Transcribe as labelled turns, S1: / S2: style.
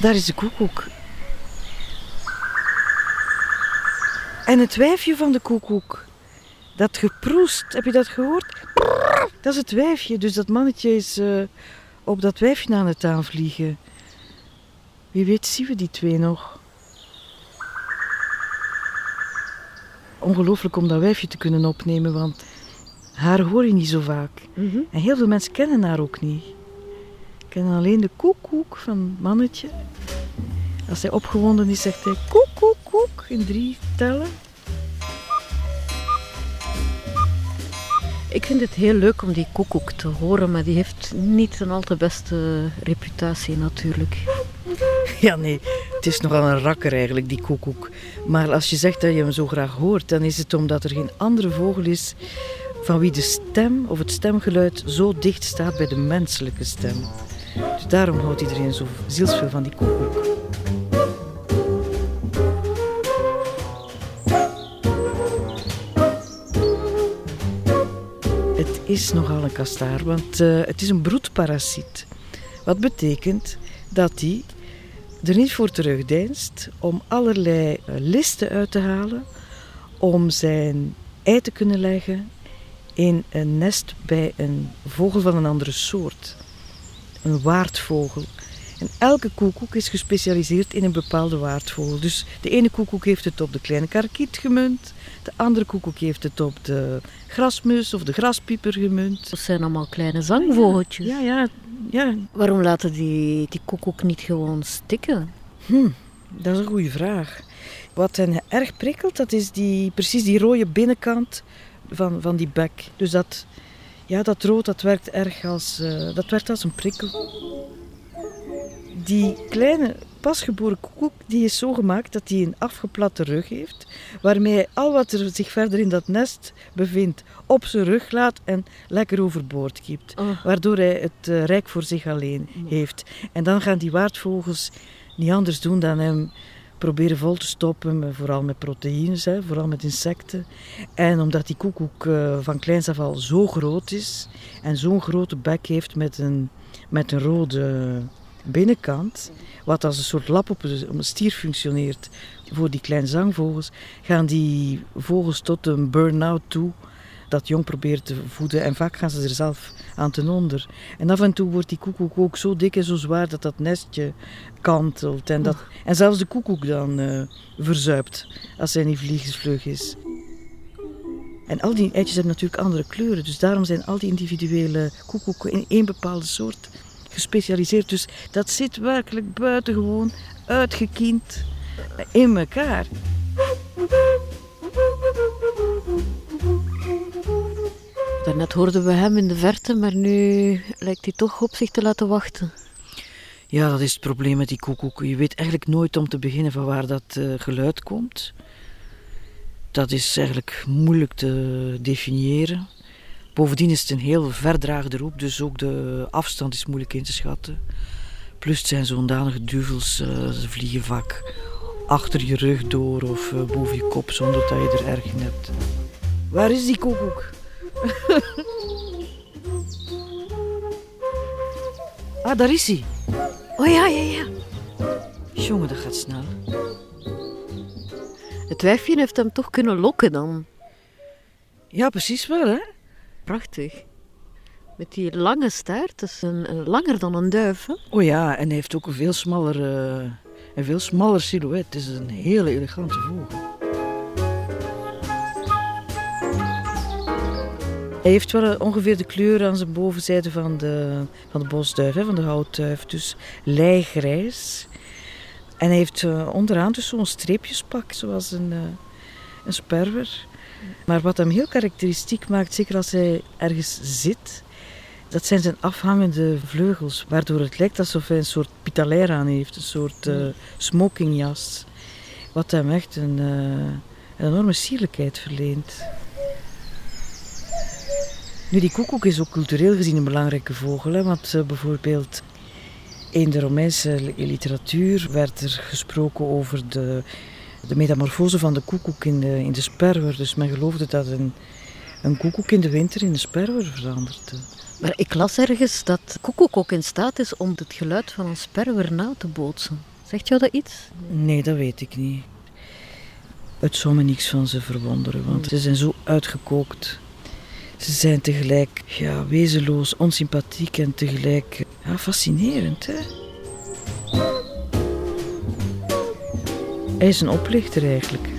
S1: Daar is de koekoek. En het wijfje van de koekoek, dat geproest, heb je dat gehoord? Dat is het wijfje, dus dat mannetje is uh, op dat wijfje aan het aanvliegen. Wie weet zien we die twee nog. Ongelooflijk om dat wijfje te kunnen opnemen, want haar hoor je niet zo vaak.
S2: Mhm.
S1: En heel veel mensen kennen haar ook niet. Kennen alleen de koekoek van het mannetje. Als hij opgewonden is, zegt hij koek, koek, koek in drie tellen.
S2: Ik vind het heel leuk om die koekoek te horen, maar die heeft niet een al te beste reputatie natuurlijk.
S1: Ja, nee, het is nogal een rakker eigenlijk, die koekoek. Maar als je zegt dat je hem zo graag hoort, dan is het omdat er geen andere vogel is van wie de stem of het stemgeluid zo dicht staat bij de menselijke stem. Dus daarom houdt iedereen zo zielsveel van die koekoek. Het is nogal een kastaar, want uh, het is een broedparasiet. Wat betekent dat hij er niet voor terugdeinst om allerlei uh, listen uit te halen om zijn ei te kunnen leggen in een nest bij een vogel van een andere soort. Een waardvogel. En elke koekoek is gespecialiseerd in een bepaalde waardvogel. Dus de ene koekoek heeft het op de kleine karkiet gemunt. De andere koekoek heeft het op de grasmus of de graspieper gemunt.
S2: Dat zijn allemaal kleine zangvogeltjes.
S1: Ja, ja, ja.
S2: Waarom laten die, die koekoek niet gewoon stikken?
S1: Hm, dat is een goede vraag. Wat hen erg prikkelt, dat is die, precies die rode binnenkant van, van die bek. Dus dat, ja, dat rood dat werkt erg als, uh, dat werkt als een prikkel. Die kleine pasgeboren koekoek die is zo gemaakt dat hij een afgeplatte rug heeft, waarmee hij al wat er zich verder in dat nest bevindt op zijn rug laat en lekker overboord kiept.
S2: Oh.
S1: Waardoor hij het uh, rijk voor zich alleen heeft. En dan gaan die waardvogels niet anders doen dan hem proberen vol te stoppen, vooral met proteïnes, hè, vooral met insecten. En omdat die koekoek uh, van kleins af zo groot is en zo'n grote bek heeft met een, met een rode binnenkant, wat als een soort lap op een stier functioneert voor die kleine zangvogels, gaan die vogels tot een burn-out toe dat jong proberen te voeden. En vaak gaan ze er zelf aan ten onder. En af en toe wordt die koekoek ook zo dik en zo zwaar dat dat nestje kantelt. En, dat, en zelfs de koekoek dan uh, verzuipt als hij niet vliegensvlug is. En al die eitjes hebben natuurlijk andere kleuren. Dus daarom zijn al die individuele koekoeken in één bepaalde soort gespecialiseerd. Dus dat zit werkelijk buitengewoon uitgekiend in elkaar.
S2: Daarnet hoorden we hem in de verte, maar nu lijkt hij toch op zich te laten wachten.
S1: Ja, dat is het probleem met die koekoek. Je weet eigenlijk nooit om te beginnen van waar dat uh, geluid komt. Dat is eigenlijk moeilijk te definiëren. Bovendien is het een heel verdraagde roep, dus ook de afstand is moeilijk in te schatten. Plus het zijn zo'n danige duvels, uh, ze vliegen vaak achter je rug door of uh, boven je kop zonder dat je er erg in hebt. Waar is die koekoek? Ah, daar is hij.
S2: Oh ja, ja, ja.
S1: Jongen, dat gaat snel.
S2: Het wijfje heeft hem toch kunnen lokken dan.
S1: Ja, precies wel, hè?
S2: Prachtig. Met die lange staart, dat is een, een langer dan een duif. Hè?
S1: Oh ja, en hij heeft ook een veel smaller, uh, een veel smaller silhouet. Het is een hele elegante vogel. Hij heeft wel ongeveer de kleur aan zijn bovenzijde van de, van de bosduif, van de houtduif. Dus lijgrijs. En hij heeft uh, onderaan dus zo'n streepjespak, zoals een, uh, een sperwer. Maar wat hem heel karakteristiek maakt, zeker als hij ergens zit, dat zijn zijn afhangende vleugels. Waardoor het lijkt alsof hij een soort pitalair aan heeft, een soort uh, smokingjas. Wat hem echt een, een enorme sierlijkheid verleent. Nu, die koekoek is ook cultureel gezien een belangrijke vogel. Hè, want uh, bijvoorbeeld in de Romeinse literatuur werd er gesproken over de, de metamorfose van de koekoek in de, in de sperwer. Dus men geloofde dat een, een koekoek in de winter in een sperwer verandert.
S2: Maar ik las ergens dat koekoek ook in staat is om het geluid van een sperwer na te bootsen. Zegt jou dat iets?
S1: Nee, dat weet ik niet. Het zou me niks van ze verwonderen, want ze zijn zo uitgekookt. Ze zijn tegelijk ja, wezenloos, onsympathiek en tegelijk ja, fascinerend. Hè? Hij is een oplichter eigenlijk.